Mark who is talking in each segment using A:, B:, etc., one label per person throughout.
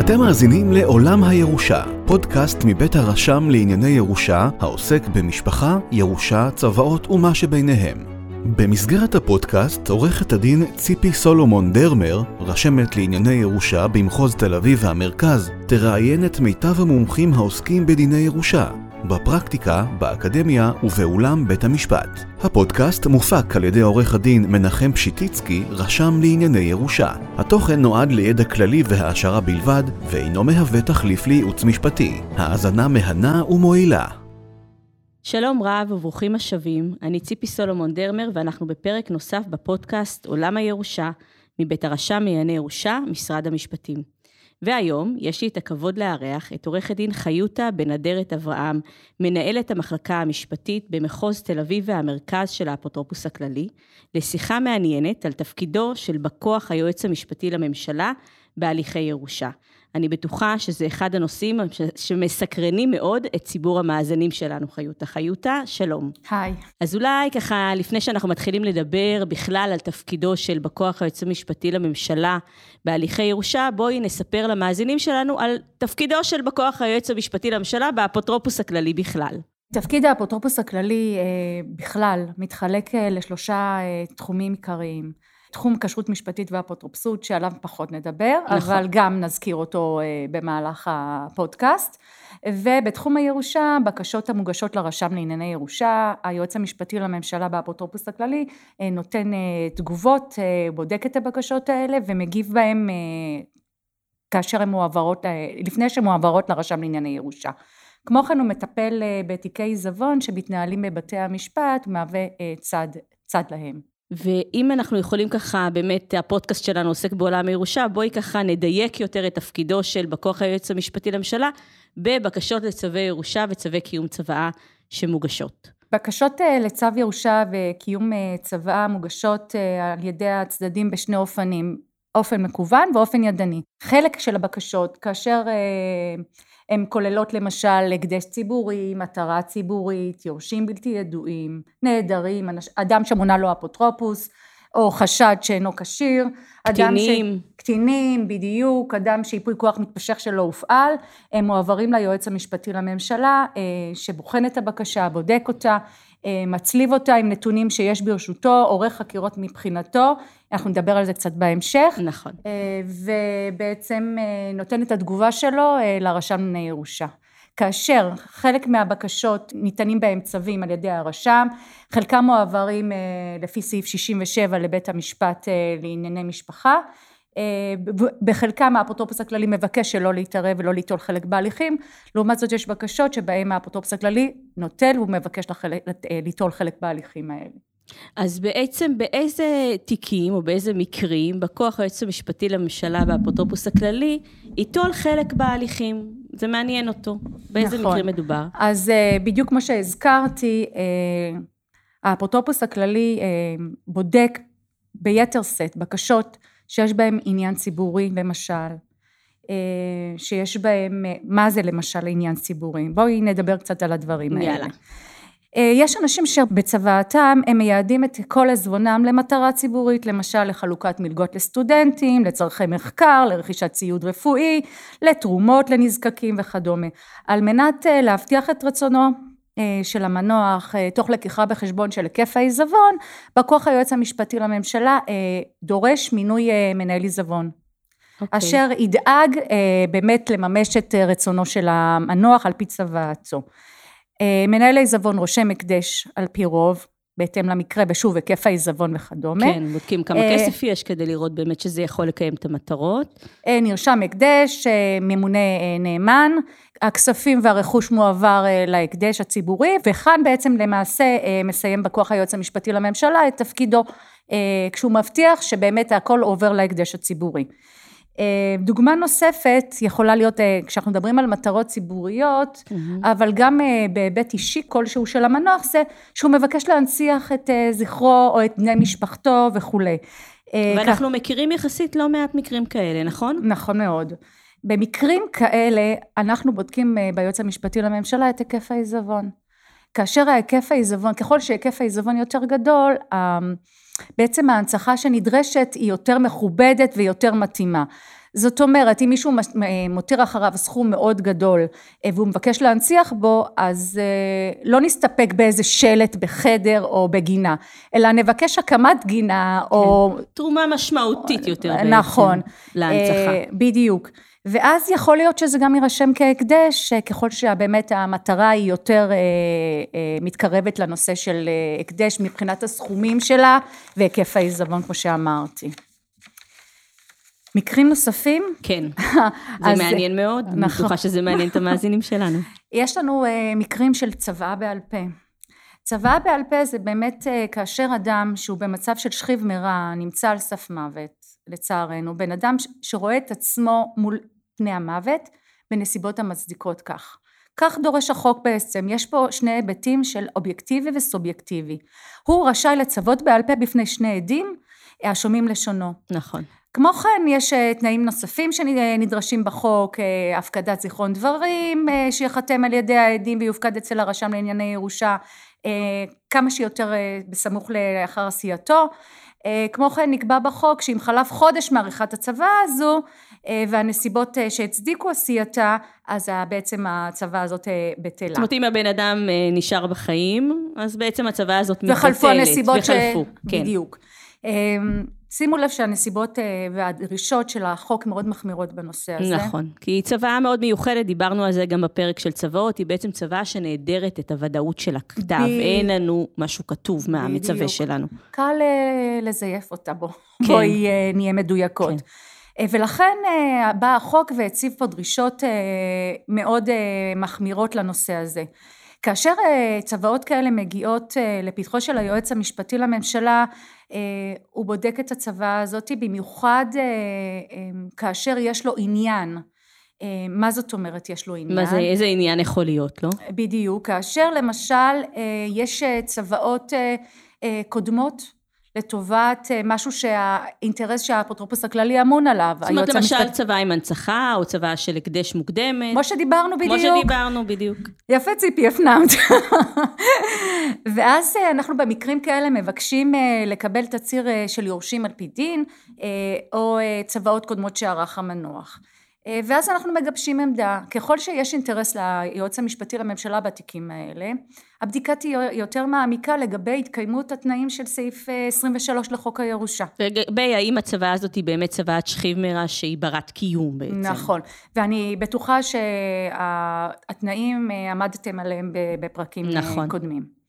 A: אתם מאזינים לעולם הירושה, פודקאסט מבית הרשם לענייני ירושה, העוסק במשפחה, ירושה, צוואות ומה שביניהם. במסגרת הפודקאסט, עורכת הדין ציפי סולומון דרמר, רשמת לענייני ירושה במחוז תל אביב והמרכז, תראיין את מיטב המומחים העוסקים בדיני ירושה, בפרקטיקה, באקדמיה ובאולם בית המשפט. הפודקאסט מופק על ידי עורך הדין מנחם פשיטיצקי, רשם לענייני ירושה. התוכן נועד לידע כללי והעשרה בלבד, ואינו מהווה תחליף לייעוץ משפטי. האזנה מהנה ומועילה.
B: שלום רב וברוכים השבים, אני ציפי סולומון דרמר ואנחנו בפרק נוסף בפודקאסט עולם הירושה מבית הרשם לענייני ירושה, משרד המשפטים. והיום יש לי את הכבוד לארח את עורכת דין חיותה בן אדרת אברהם, מנהלת המחלקה המשפטית במחוז תל אביב והמרכז של האפוטרופוס הכללי, לשיחה מעניינת על תפקידו של בא היועץ המשפטי לממשלה בהליכי ירושה. אני בטוחה שזה אחד הנושאים שמסקרנים מאוד את ציבור המאזינים שלנו, חיותה. חיותה, שלום.
C: היי.
B: אז אולי ככה, לפני שאנחנו מתחילים לדבר בכלל על תפקידו של בא כוח היועץ המשפטי לממשלה בהליכי ירושה, בואי נספר למאזינים שלנו על תפקידו של בא כוח היועץ המשפטי לממשלה באפוטרופוס הכללי בכלל.
C: תפקיד האפוטרופוס הכללי אה, בכלל מתחלק אה, לשלושה אה, תחומים עיקריים. תחום כשרות משפטית ואפוטרופסות שעליו פחות נדבר, נכון. אבל גם נזכיר אותו אה, במהלך הפודקאסט. ובתחום הירושה, בקשות המוגשות לרשם לענייני ירושה, היועץ המשפטי לממשלה באפוטרופוס הכללי אה, נותן אה, תגובות, בודק את הבקשות האלה ומגיב בהן כאשר הן מועברות, לפני שהן מועברות לרשם לענייני ירושה. כמו כן הוא מטפל בתיקי עיזבון שמתנהלים בבתי המשפט, מהווה צד, צד להם.
B: ואם אנחנו יכולים ככה, באמת הפודקאסט שלנו עוסק בעולם הירושה, בואי ככה נדייק יותר את תפקידו של בא כוח היועץ המשפטי לממשלה בבקשות לצווי ירושה וצווי קיום צוואה שמוגשות.
C: בקשות אה, לצו ירושה וקיום אה, צוואה מוגשות אה, על ידי הצדדים בשני אופנים, אופן מקוון ואופן ידני. חלק של הבקשות, כאשר הן כוללות למשל הקדש ציבורי, מטרה ציבורית, יורשים בלתי ידועים, נעדרים, אדם שמונה לו אפוטרופוס, או חשד שאינו כשיר.
B: קטינים. ש...
C: קטינים, בדיוק, אדם שיפוי כוח מתמשך שלא הופעל, הם מועברים ליועץ המשפטי לממשלה, אה, שבוחן את הבקשה, בודק אותה, אה, מצליב אותה עם נתונים שיש ברשותו, עורך חקירות מבחינתו, אנחנו נדבר על זה קצת בהמשך.
B: נכון.
C: אה, ובעצם אה, נותן את התגובה שלו לרשם לענייני ירושה. כאשר חלק מהבקשות ניתנים בהם צווים על ידי הרשם, חלקם מועברים לפי סעיף 67 לבית המשפט לענייני משפחה, אה, בחלקם האפוטרופוס הכללי מבקש שלא להתערב ולא ליטול חלק בהליכים, לעומת זאת יש בקשות שבהם האפוטרופוס הכללי נוטל ומבקש לחלק, אה, ליטול חלק בהליכים האלה.
B: אז בעצם באיזה תיקים או באיזה מקרים בא כוח היועץ המשפטי לממשלה באפוטרופוס הכללי ייטול חלק בהליכים? זה מעניין אותו. באיזה נכון. מקרים מדובר?
C: אז אה, בדיוק כמו שהזכרתי, האפוטרופוס הכללי בודק ביתר שאת בקשות שיש בהם עניין ציבורי למשל, אה, שיש בהם, אה, מה זה למשל עניין ציבורי? בואי נדבר קצת על הדברים
B: האלה. יאללה.
C: אה, יש אנשים שבצוואתם הם מייעדים את כל עזבונם למטרה ציבורית, למשל לחלוקת מלגות לסטודנטים, לצורכי מחקר, לרכישת ציוד רפואי, לתרומות לנזקקים וכדומה. על מנת להבטיח את רצונו אה, של המנוח, אה, תוך לקיחה בחשבון של היקף העיזבון, בא כוח היועץ המשפטי לממשלה אה, דורש מינוי מנהל עיזבון. Okay. אוקיי. אשר ידאג באמת לממש את רצונו של המנוח על פי צוואתו. מנהל העיזבון רושם הקדש על פי רוב, בהתאם למקרה, ושוב, היקף העיזבון וכדומה.
B: כן, בודקים כמה כסף יש כדי לראות באמת שזה יכול לקיים את המטרות.
C: נרשם הקדש, ממונה נאמן, הכספים והרכוש מועבר אה, להקדש הציבורי, וכאן בעצם למעשה אה, מסיים בכוח היועץ המשפטי לממשלה את תפקידו, אה, כשהוא מבטיח שבאמת הכל עובר להקדש הציבורי. דוגמה נוספת יכולה להיות כשאנחנו מדברים על מטרות ציבוריות, mm-hmm. אבל גם בהיבט אישי כלשהו של המנוח זה שהוא מבקש להנציח את זכרו או את בני משפחתו וכולי.
B: ואנחנו כך... מכירים יחסית לא מעט מקרים כאלה, נכון?
C: נכון מאוד. במקרים כאלה אנחנו בודקים אה, ביועץ המשפטי לממשלה את היקף העיזבון. כאשר ההיקף העיזבון, ככל שהיקף העיזבון יותר גדול, בעצם ההנצחה שנדרשת היא יותר מכובדת ויותר מתאימה. זאת אומרת, אם מישהו מותיר אחריו סכום מאוד גדול אה, והוא מבקש להנציח בו, אז אה, לא נסתפק באיזה שלט בחדר או בגינה, אלא נבקש הקמת גינה כן. או...
B: תרומה משמעותית יותר בעצם.
C: נכון.
B: להנצחה. אה,
C: בדיוק. ואז יכול להיות שזה גם יירשם כהקדש, ככל שבאמת המטרה היא יותר אה, אה, מתקרבת לנושא של אה, הקדש מבחינת הסכומים שלה והיקף העיזבון, כמו שאמרתי. מקרים נוספים?
B: כן, זה מעניין מאוד, נכון. אני בטוחה שזה מעניין את המאזינים שלנו.
C: יש לנו מקרים של צוואה בעל פה. צוואה בעל פה זה באמת כאשר אדם שהוא במצב של שכיב מרע נמצא על סף מוות, לצערנו, בן אדם שרואה את עצמו מול פני המוות בנסיבות המצדיקות כך. כך דורש החוק בעצם, יש פה שני היבטים של אובייקטיבי וסובייקטיבי. הוא רשאי לצוות בעל פה בפני שני עדים השומעים לשונו.
B: נכון.
C: כמו כן יש אה, תנאים נוספים שנדרשים בחוק, אה, הפקדת זיכרון דברים אה, שיחתם על ידי העדים ויופקד אצל הרשם לענייני ירושה כמה שיותר בסמוך לאחר עשייתו. כמו כן נקבע בחוק שאם חלף חודש מעריכת הצוואה הזו והנסיבות שהצדיקו עשייתה אז בעצם הצוואה הזאת בטלה. זאת
B: אומרת אם הבן אדם נשאר בחיים אז בעצם הצוואה הזאת מתבטלת.
C: וחלפו הנסיבות וחלפו, ש... כן. בדיוק. שימו לב שהנסיבות אה, והדרישות של החוק מאוד מחמירות בנושא הזה.
B: נכון, כי היא צוואה מאוד מיוחדת, דיברנו על זה גם בפרק של צוואות, היא בעצם צוואה שנעדרת את הוודאות של הכתב, ב... אין לנו משהו כתוב מהמצווה שלנו.
C: קל אה, לזייף אותה בו, כן. בואי אה, נהיה מדויקות. כן. ולכן בא החוק והציב פה דרישות מאוד מחמירות לנושא הזה. כאשר צוואות כאלה מגיעות לפתחו של היועץ המשפטי לממשלה, הוא בודק את הצוואה הזאת במיוחד אה, אה, כאשר יש לו עניין. מה זאת אומרת יש לו עניין?
B: מה זה, איזה עניין יכול להיות, לא?
C: בדיוק, כאשר למשל יש צוואות קודמות לטובת אה, משהו שהאינטרס שהאפוטרופוס הכללי אמון עליו.
B: זאת אומרת, למשל המשפט... צבא עם הנצחה, או צבא של הקדש מוקדמת.
C: כמו שדיברנו בדיוק.
B: כמו שדיברנו בדיוק.
C: יפה ציפי, הפנמת. ואז אה, אנחנו במקרים כאלה מבקשים אה, לקבל תצהיר של יורשים על פי דין, או צוואות קודמות שערך המנוח. ואז אנחנו מגבשים עמדה. ככל שיש אינטרס ליועץ המשפטי לממשלה בתיקים האלה, הבדיקה תהיה יותר מעמיקה לגבי התקיימות התנאים של סעיף 23 אה, לחוק הירושה.
B: לגבי האם הצוואה הזאת היא באמת צוואת שכיב מרע שהיא ברת קיום בעצם.
C: נכון, ואני בטוחה שהתנאים אה, עמדתם עליהם בפרקים אה, נכון. קודמים.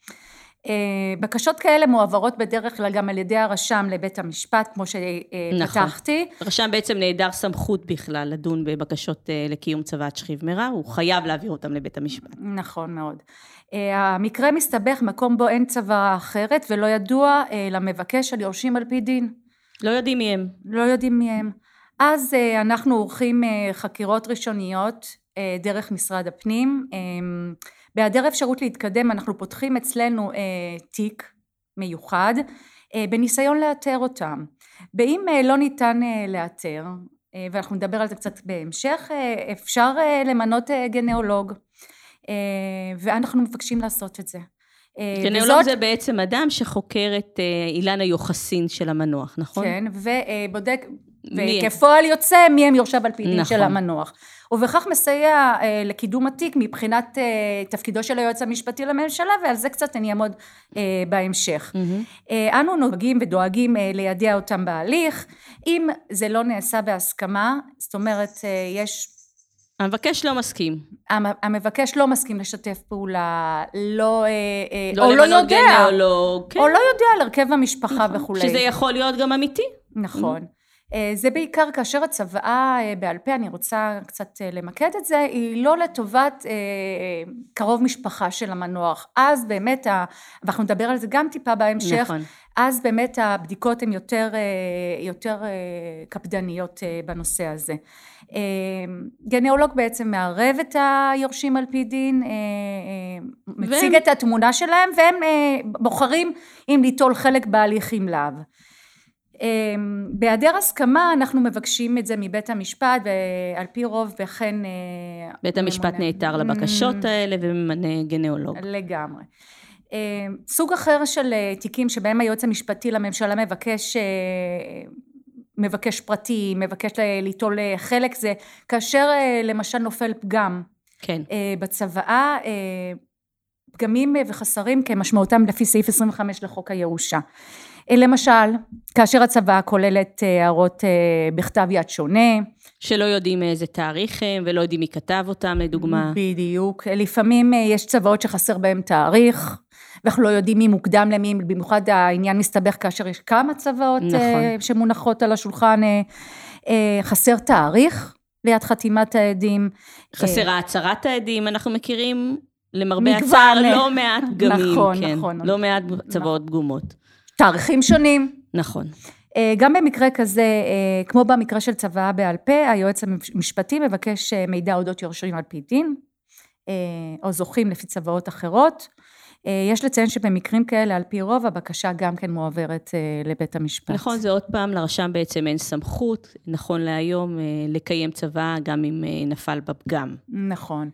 C: בקשות כאלה מועברות בדרך כלל גם על ידי הרשם לבית המשפט, כמו שפתחתי.
B: נכון. הרשם בעצם נעדר סמכות בכלל לדון בבקשות לקיום צוואת שכיב מרע, הוא חייב להעביר אותם לבית המשפט.
C: נכון מאוד. אה, המקרה מסתבך מקום בו אין צוואה אחרת ולא ידוע אה, למבקש על יורשים על פי דין.
B: לא יודעים מי הם.
C: לא יודעים מי הם. אז אה, אנחנו עורכים חקירות ראשוניות דרך משרד הפנים. בהיעדר אפשרות להתקדם אנחנו פותחים אצלנו תיק מיוחד בניסיון לאתר אותם. ואם לא ניתן לאתר, ואנחנו נדבר על זה קצת בהמשך, אפשר למנות גנאולוג. אה, ואנחנו מבקשים לעשות את זה.
B: אה, גנאולוג וזאת... זה בעצם אדם שחוקר את אה, אילן היוחסין של המנוח, נכון?
C: כן, ובודק, וכפועל יוצא מי הם יורשיו על פי דין נכון. של המנוח. ובכך מסייע אה, לקידום התיק מבחינת אה, תפקידו של היועץ המשפטי לממשלה ועל זה קצת אני אעמוד אה, בהמשך. Mm-hmm. אה, אנו נוהגים ודואגים אה, לידע אותם בהליך אם זה לא נעשה בהסכמה זאת אומרת אה, יש
B: המבקש לא מסכים.
C: המבקש לא מסכים לשתף פעולה, לא, אה,
B: אה, לא או לא יודע, גנאולוג,
C: כן. או לא יודע על הרכב המשפחה נכון, וכולי.
B: שזה יכול להיות גם אמיתי.
C: נכון. Mm-hmm. זה בעיקר כאשר הצוואה בעל פה, אני רוצה קצת למקד את זה, היא לא לטובת קרוב משפחה של המנוח. אז באמת, ואנחנו נדבר על זה גם טיפה בהמשך, נכון. אז באמת הבדיקות הן יותר, יותר קפדניות בנושא הזה. גנאולוג בעצם מערב את היורשים על פי דין, אה, אה, מציג והם... את התמונה שלהם והם אה, בוחרים אם ליטול חלק בהליך אם לאו. אמ, בהיעדר הסכמה אנחנו מבקשים את זה מבית המשפט ועל פי רוב וכן... אה,
B: בית המשפט
C: ממונה.
B: נעתר לבקשות האלה וממנה גנאולוג.
C: לגמרי. אמ, סוג אחר של אה, תיקים שבהם היועץ המשפטי לממשלה מבקש, אה, מבקש פרטי, מבקש ליטול חלק זה כאשר למשל נופל פגם
B: כן.
C: בצוואה, פגמים וחסרים כמשמעותם לפי סעיף 25 לחוק הירושה. למשל, כאשר הצוואה כוללת הערות בכתב יד שונה.
B: שלא יודעים מאיזה תאריך הם ולא יודעים מי כתב אותם לדוגמה.
C: בדיוק. לפעמים יש צוואות שחסר בהם תאריך. ואנחנו לא יודעים מי מוקדם למי, במיוחד העניין מסתבך כאשר יש כמה צוואות
B: נכון.
C: שמונחות על השולחן, חסר תאריך ליד חתימת העדים.
B: חסרה הצהרת העדים, אנחנו מכירים למרבה. הצער לא מעט פגמים,
C: נכון,
B: כן,
C: נכון.
B: לא מעט צוואות פגומות.
C: תאריכים שונים.
B: נכון.
C: אה, גם במקרה כזה, אה, כמו במקרה של צוואה בעל פה, היועץ המשפטי מבקש אה, מידע אודות יורשים על פי דין, או זוכים לפי צוואות אחרות. יש לציין שבמקרים כאלה, על פי רוב, הבקשה גם כן מועברת לבית המשפט.
B: נכון, זה עוד פעם, לרשם בעצם אין סמכות, נכון להיום, לקיים צוואה גם אם נפל בפגם.
C: נכון.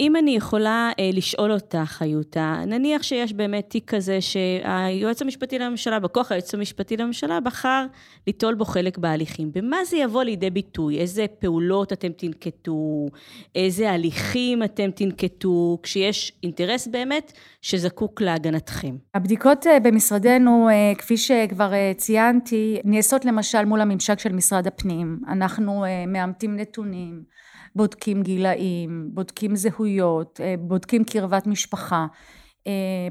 B: אם אני יכולה אה, לשאול אותך, חיותה, נניח שיש באמת תיק כזה שהיועץ המשפטי לממשלה, בכוח היועץ המשפטי לממשלה, בחר ליטול בו חלק בהליכים. במה זה יבוא לידי ביטוי? איזה פעולות אתם תנקטו? איזה הליכים אתם תנקטו? כשיש אינטרס באמת שזקוק להגנתכם.
C: הבדיקות אה, במשרדנו, אה, כפי שכבר אה, ציינתי, נעשות למשל מול הממשק של משרד הפנים. אנחנו מאמתים נתונים. בודקים גילאים, בודקים זהויות, בודקים קרבת משפחה,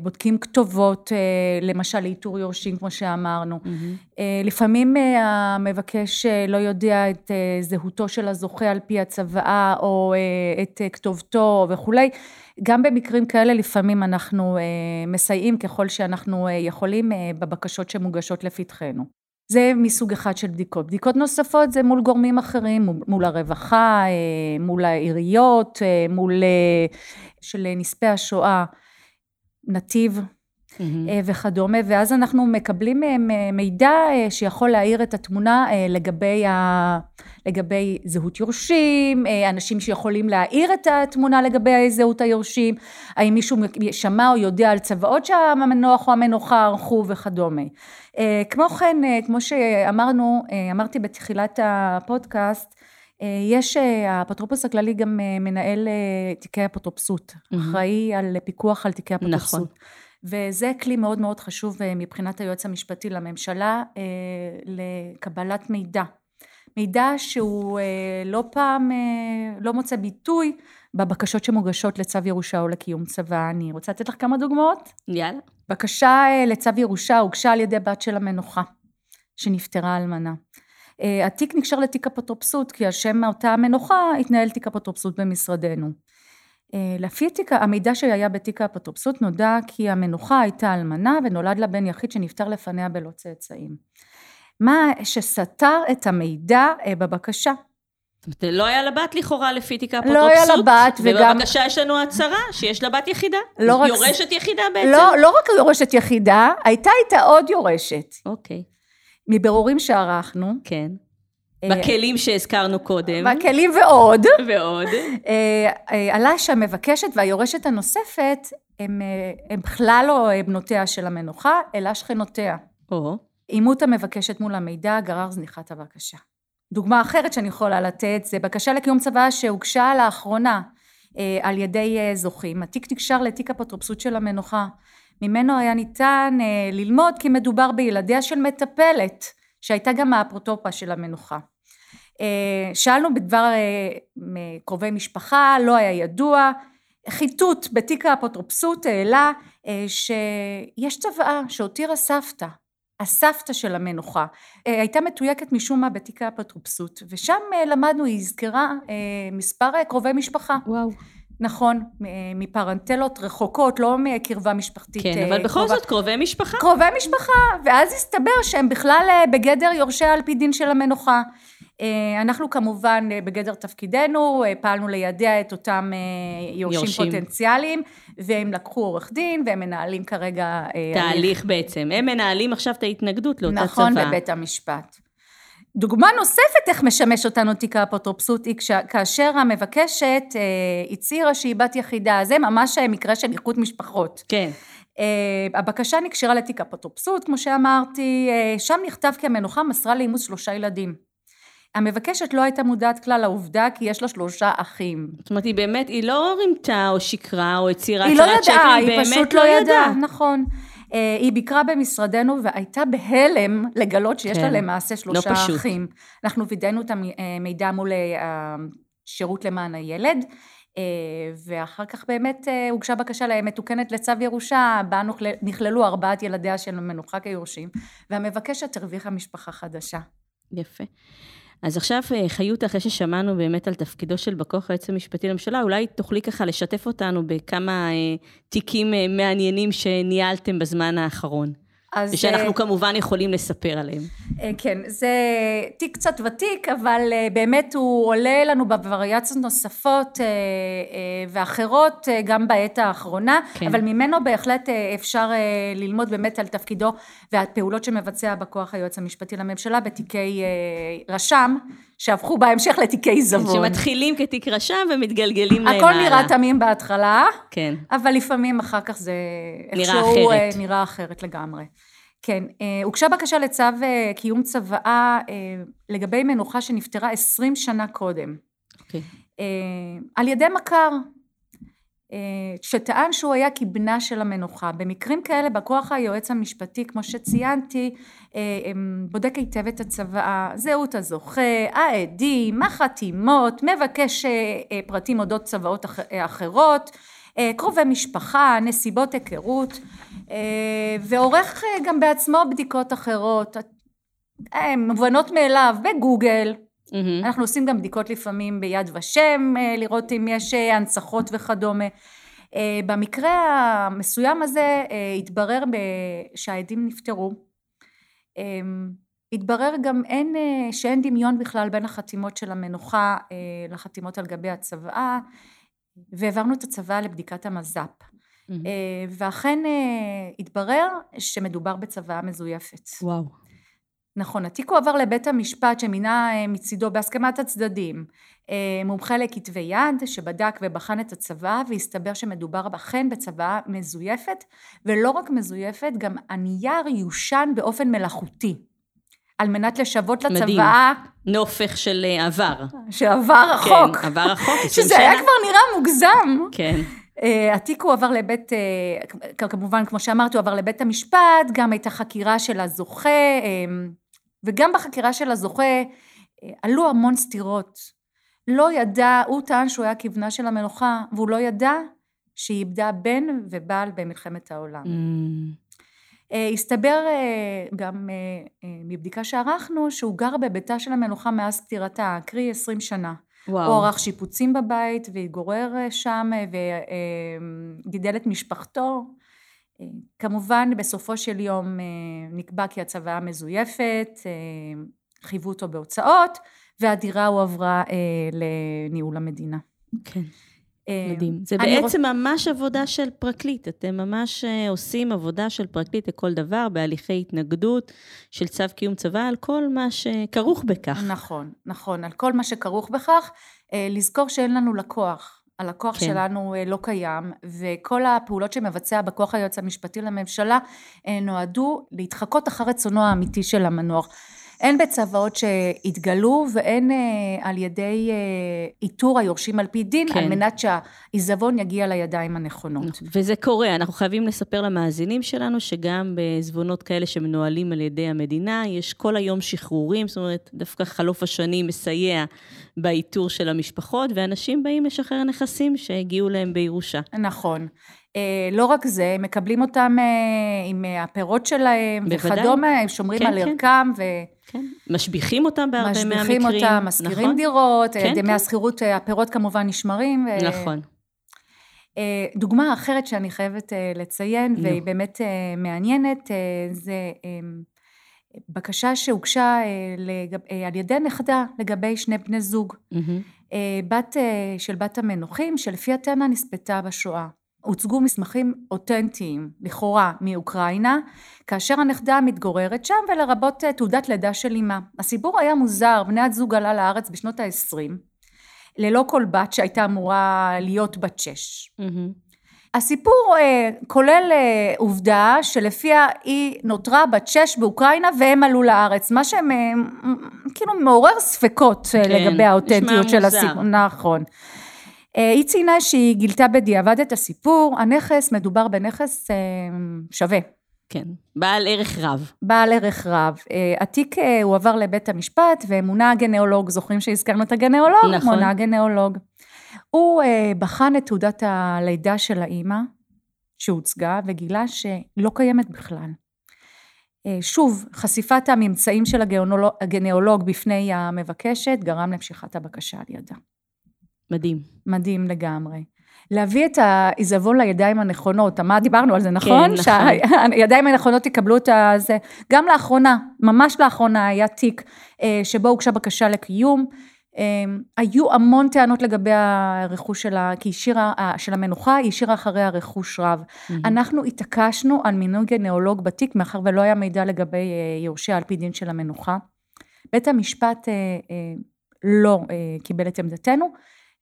C: בודקים כתובות, אה, למשל לאיתור יורשים כמו שאמרנו. Mm-hmm. לפעמים המבקש לא יודע את זהותו של הזוכה על פי הצוואה או את כתובתו וכולי. גם במקרים כאלה לפעמים אנחנו מסייעים ככל שאנחנו יכולים בבקשות שמוגשות לפתחנו. זה מסוג אחד של בדיקות. בדיקות נוספות זה מול גורמים אחרים, מול הרווחה, אה, מול העיריות, אה, מול אה, של נספי השואה, נתיב mm-hmm. וכדומה, ואז אנחנו מקבלים מהם מידע שיכול להאיר את התמונה לגבי, ה... לגבי זהות יורשים, אנשים שיכולים להאיר את התמונה לגבי זהות היורשים, האם מישהו שמע או יודע על צוואות שהמנוח או המנוחה ערכו וכדומה. אה, כמו כן, אה, כמו שאמרנו, אה, אמרתי בתחילת הפודקאסט, יש, האפוטרופוס הכללי גם מנהל תיקי אפוטרופסות, mm-hmm. אחראי על פיקוח על תיקי אפוטרופסות. נכון. וזה כלי מאוד מאוד חשוב מבחינת היועץ המשפטי לממשלה לקבלת מידע. מידע שהוא לא פעם לא מוצא ביטוי בבקשות שמוגשות לצו ירושה או לקיום צבא. אני רוצה לתת לך כמה דוגמאות?
B: יאללה.
C: בקשה אה, לצו ירושה הוגשה על ידי בת של המנוחה, שנפטרה אלמנה. אה, התיק נקשר לתיק אפוטרופסות, כי על שם אותה המנוחה התנהל תיק אפוטרופסות במשרדנו. אה, לפי תיק, המידע שהיה בתיק האפוטרופסות נודע כי המנוחה הייתה אלמנה ונולד לה בן יחיד שנפטר לפניה בלא צאצאים. מה שסתר את המידע בבקשה
B: זאת אומרת, לא היה לבת לכאורה לפי תיק האפוטרופסות.
C: לא היה לבת, וגם...
B: ובבקשה יש לנו הצהרה שיש לבת יחידה.
C: לא רק...
B: יורשת יחידה בעצם.
C: לא, לא רק יורשת יחידה, הייתה איתה עוד יורשת.
B: אוקיי.
C: מבירורים שערכנו.
B: כן. אה, בכלים שהזכרנו קודם.
C: בכלים ועוד.
B: ועוד.
C: אה, אה, עלה שהמבקשת והיורשת הנוספת, הם, הם בכלל לא בנותיה של המנוחה, אלא שכנותיה.
B: או.
C: עימות המבקשת מול המידע גרר זניחת הבקשה. דוגמה אחרת שאני יכולה לתת זה בקשה לקיום צוואה שהוגשה לאחרונה אה, על ידי אה, זוכים. התיק נקשר לתיק אפוטרופסות של המנוחה. ממנו היה ניתן אה, ללמוד כי מדובר בילדיה של מטפלת שהייתה גם האפוטרופה של המנוחה. שאלנו בדבר קרובי משפחה, לא היה ידוע. חיטוט בתיק האפוטרופסות העלה שיש צוואה שהותירה סבתא הסבתא של המנוחה, אה, הייתה מתויקת משום מה בתיק האפוטרופסות, ושם אה, למדנו, היא הזכרה אה, מספר קרובי משפחה.
B: וואו.
C: נכון, מפרנטלות רחוקות, לא מקרבה משפחתית.
B: כן, אבל בכל זאת קרובי משפחה.
C: קרובי משפחה, ואז הסתבר שהם בכלל בגדר יורשי על פי דין של המנוחה. אה, אנחנו כמובן אה, בגדר תפקידנו אה, פעלנו לידע את אותם יורשים,
B: יורשים.
C: פוטנציאליים והם לקחו עורך דין והם מנהלים כרגע
B: תהליך בעצם. הם מנהלים עכשיו את ההתנגדות לאותה
C: נכון,
B: צוואה.
C: בבית המשפט. דוגמה נוספת איך משמש אותנו תיק האפוטרופסות היא כאשר המבקשת אה, הצהירה שהיא בת יחידה, זה ממש מקרה של איחוד משפחות.
B: כן.
C: אה, הבקשה נקשרה לתיק אפוטרופסות, כמו שאמרתי, אה, שם נכתב כי המנוחה מסרה לאימוץ שלושה ילדים. המבקשת לא הייתה מודעת כלל לעובדה כי יש לה שלושה אחים.
B: זאת אומרת, היא באמת, היא לא רימתה או שקרה או הצהירה
C: היא לא
B: הצהרת שקר,
C: ידעה,
B: היא
C: היא
B: באמת
C: פשוט
B: לא
C: לא
B: ידעה.
C: ידעה, נכון. אה, היא ביקרה במשרדנו והייתה בהלם לגלות שיש לה
B: כן.
C: למעשה שלושה
B: לא פשוט.
C: אחים. אנחנו וידאנו את המידע מול אה, השירות למען הילד. אה, ואחר כך באמת אה, הוגשה בקשה מתוקנת לצו ירושה, בה נכללו ארבעת ילדיה של המנוחה כיורשים, והמבקשת הרוויחה משפחה חדשה.
B: יפה. אז עכשיו, אה, חיות, אחרי ששמענו באמת על תפקידו של בא כוח היועץ המשפטי לממשלה, אולי תוכלי ככה לשתף אותנו בכמה אה, תיקים אה, מעניינים שניהלתם בזמן האחרון.
C: אז... אה,
B: ושאנחנו כמובן יכולים לספר עליהם.
C: אה, כן, זה תיק קצת ותיק, אבל אה, באמת הוא עולה לנו בווריאציות נוספות אה, אה, ואחרות, אה, גם בעת האחרונה,
B: כן.
C: אבל ממנו בהחלט אה, אפשר אה, ללמוד באמת על תפקידו והפעולות שמבצע בכוח היועץ המשפטי לממשלה בתיקי אה, רשם, שהפכו בהמשך לתיקי זבון.
B: שמתחילים כתיק רשם ומתגלגלים להם
C: הכל. נראה תמים בהתחלה,
B: כן.
C: אבל לפעמים אחר כך זה
B: נראה
C: איכשהו, אה,
B: אחרת.
C: נראה אחרת לגמרי. כן, אה, הוגשה בקשה לצו אה, קיום צוואה אה, לגבי מנוחה שנפטרה 20 שנה קודם,
B: אוקיי.
C: אה, על ידי מכר, שטען שהוא היה כבנה של המנוחה. במקרים כאלה בכוח היועץ המשפטי, כמו שציינתי, אה, בודק היטב את הצוואה, זהות הזוכה, העדים, החתימות, מבקש אה, אה, פרטים אודות צוואות אח- אה, אחרות, אה, קרובי משפחה, נסיבות היכרות, אה, ועורך אה, גם בעצמו בדיקות אחרות, אה, מובנות מאליו, בגוגל,
B: מהמם.
C: אנחנו עושים גם בדיקות לפעמים ביד ושם, אה, לראות אם יש אה, הנצחות וכדומה. אה, במקרה המסוים הזה התברר שהעדים נפטרו. התברר גם אין, שאין דמיון בכלל בין החתימות של המנוחה לחתימות על גבי הצוואה, והעברנו את הצוואה לבדיקת המז"פ. אה, ואכן התברר שמדובר בצוואה מזויפת.
B: וואו.
C: נכון, התיק הועבר לבית המשפט שמינה אה, מצידו בהסכמת הצדדים אה, מומחה לכתבי יד שבדק ובחן את הצוואה והסתבר שמדובר אכן בצוואה מזויפת ולא רק מזויפת גם הנייר יושן באופן מלאכותי על מנת לשוות
B: מדהים.
C: לצוואה
B: נופך של אה, עבר.
C: שעבר רחוק,
B: כן, עבר רחוק, 20
C: שזה היה. כבר נראה מוגזם.
B: כן.
C: Uh, התיק הועבר לבית, uh, כמובן, כמו שאמרתי, הוא עבר לבית המשפט, גם הייתה חקירה של הזוכה, um, וגם בחקירה של הזוכה uh, עלו המון סתירות. לא ידע, הוא טען שהוא היה כבנה של המלוכה, והוא לא ידע שהיא איבדה בן ובעל במלחמת העולם.
B: מהמם.
C: Uh, הסתבר uh, גם uh, uh, מבדיקה שערכנו, שהוא גר בביתה של המלוכה מאז פטירתה, קרי 20 שנה.
B: וואו.
C: הוא ערך שיפוצים בבית והתגורר אה, שם אה, וגידל את משפחתו. אה, כמובן בסופו של יום אה, נקבע כי הצוואה מזויפת, אה, חייבו אותו בהוצאות והדירה הועברה לניהול המדינה.
B: כן. מדהים. זה בעצם ממש עבודה של פרקליט. אתם ממש עושים עבודה של פרקליט לכל דבר, בהליכי התנגדות של צו קיום צבא, על כל מה שכרוך בכך.
C: נכון, נכון, על כל מה שכרוך בכך, לזכור שאין לנו לקוח. הלקוח
B: כן.
C: שלנו אה, לא קיים, וכל הפעולות שמבצע בכוח היועץ המשפטי לממשלה אה, נועדו להתחקות אחר רצונו האמיתי של המנוח. הן בצוואות שהתגלו והן אה, על ידי אה, איתור היורשים על פי דין,
B: כן.
C: כן. על מנת שהעיזבון יגיע לידיים הנכונות.
B: וזה קורה, אנחנו חייבים לספר למאזינים שלנו שגם בעזבונות כאלה שמנוהלים על ידי המדינה, יש כל היום שחרורים, זאת אומרת, דווקא חלוף השנים מסייע באיתור של המשפחות, ואנשים באים לשחרר נכסים שהגיעו להם בירושה.
C: נכון. אה, לא רק זה, הם מקבלים אותם עם הפירות שלהם
B: בוודאי.
C: וכדומה, הם שומרים
B: כן,
C: על
B: כן.
C: ערכם ו...
B: כן. משביחים אותם בהרבה מהמקרים.
C: משביחים אותם, משכירים
B: נכון?
C: דירות,
B: כן,
C: דמי
B: כן.
C: השכירות, אה, הפירות כמובן נשמרים.
B: נכון.
C: אה, דוגמה אחרת שאני חייבת אה, לציין,
B: נו.
C: והיא באמת מעניינת, זה בקשה שהוגשה לגב, על ידי נכדה לגבי שני בני זוג. Mm-hmm. בת של בת המנוחים, שלפי הטענה נספתה בשואה. הוצגו מסמכים אותנטיים, לכאורה, מאוקראינה, כאשר הנכדה מתגוררת שם ולרבות תעודת לידה של אימה. הסיפור היה מוזר, בני הזוג עלה לארץ בשנות ה-20, ללא כל בת שהייתה אמורה להיות בת שש. Mm-hmm. הסיפור uh, כולל uh, עובדה שלפיה היא נותרה בת שש באוקראינה והם עלו לארץ, מה שהם uh, כאילו מעורר ספקות כן, לגבי האותנטיות של הסיפור. נכון. Uh, היא ציינה שהיא גילתה בדיעבד את הסיפור, הנכס, מדובר בנכס uh, שווה.
B: כן, בעל ערך רב.
C: בעל ערך רב. Uh, התיק הועבר לבית המשפט ומונה הגנאולוג, זוכרים שהזכרנו את הגנאולוג? נכון. מונה הגנאולוג. הוא אה, בחן את תעודת הלידה של האימא שהוצגה וגילה שלא קיימת בכלל. אה, שוב, חשיפת הממצאים של הגנאולוג בפני המבקשת גרם למשיכת הבקשה על ידה.
B: מדהים.
C: מדהים לגמרי. להביא את העיזבון לידיים הנכונות, מה דיברנו על זה, נכון? כן, נכון. שהידיים הנכונות יקבלו את זה. גם לאחרונה, ממש לאחרונה היה תיק אה, שבו הוגשה בקשה לקיום, אמ, היו המון טענות לגבי הרכוש שלה, כי היא שירה, של המנוחה, היא השאירה אחריה רכוש רב. Mm-hmm. אנחנו התעקשנו על מינוי גנאולוג בתיק, מאחר ולא היה מידע לגבי אה, יורשי על פי דין של המנוחה. בית המשפט אה, אה, לא קיבל את עמדתנו,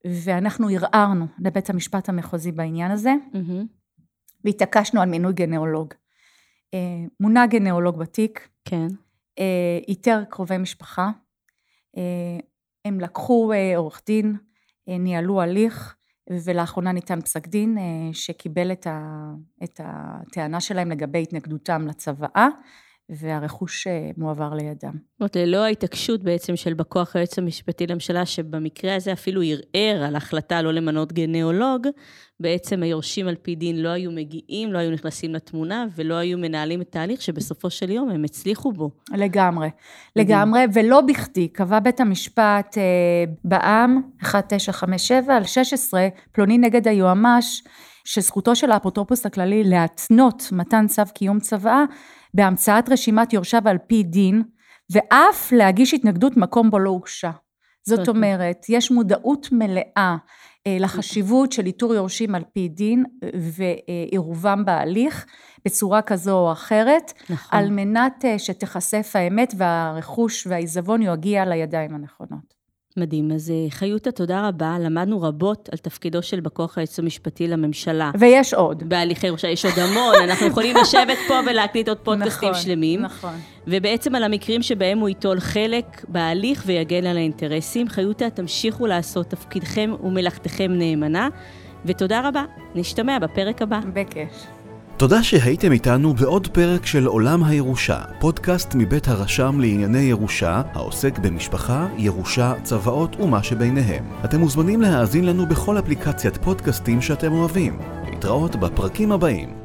C: ואנחנו ערערנו לבית המשפט המחוזי בעניין הזה, mm-hmm. והתעקשנו על מינוי גנאולוג. מונה גנאולוג בתיק,
B: כן.
C: איתר קרובי משפחה, הם לקחו אה, עורך דין, אה, ניהלו הליך, ולאחרונה ניתן פסק דין אה, שקיבל את, ה, את הטענה שלהם לגבי התנגדותם לצוואה, והרכוש מועבר לידם. זאת
B: אומרת, ללא ההתעקשות בעצם של בא כוח היועץ המשפטי לממשלה, שבמקרה הזה אפילו ערער על החלטה לא למנות גנאולוג, בעצם היורשים על פי דין לא היו מגיעים, לא היו נכנסים לתמונה, ולא היו מנהלים את ההליך שבסופו של יום הם הצליחו בו.
C: לגמרי, לגמרי, ולא בכדי, קבע בית המשפט אה, בעם 1957 על 16, פלוני נגד היועמ"ש, שזכותו של האפוטרופוס הכללי להתנות מתן צו קיום צוואה בהמצאת רשימת יורשיו על פי דין, ואף להגיש התנגדות מקום בו לא הוגשה. זאת אומרת, יש מודעות מלאה אה, לחשיבות של איתור יורשים על פי דין ועירובם בהליך בצורה כזו או אחרת, נכון. על מנת אה, שתיחשף האמת והרכוש והעיזבון יגיע לידיים הנכונות.
B: מדהים. אז אה, חיותה, תודה רבה. למדנו רבות על תפקידו של בכוח היועץ המשפטי לממשלה.
C: ויש עוד.
B: בהליכי ירושה, יש עוד המון. אנחנו יכולים לשבת פה ולהקליט עוד פודקאסטים נכון, שלמים. נכון. ובעצם על המקרים שבהם הוא ייטול חלק בהליך ויגן על האינטרסים. חיותה, תמשיכו לעשות תפקידכם ומלאכתכם נאמנה. ותודה רבה. נשתמע בפרק הבא.
C: בכיף.
A: תודה שהייתם איתנו בעוד פרק של עולם הירושה, פודקאסט מבית הרשם לענייני ירושה, העוסק במשפחה, ירושה, צוואות ומה שביניהם. אתם מוזמנים להאזין לנו בכל אפליקציית פודקאסטים שאתם אוהבים. להתראות בפרקים הבאים.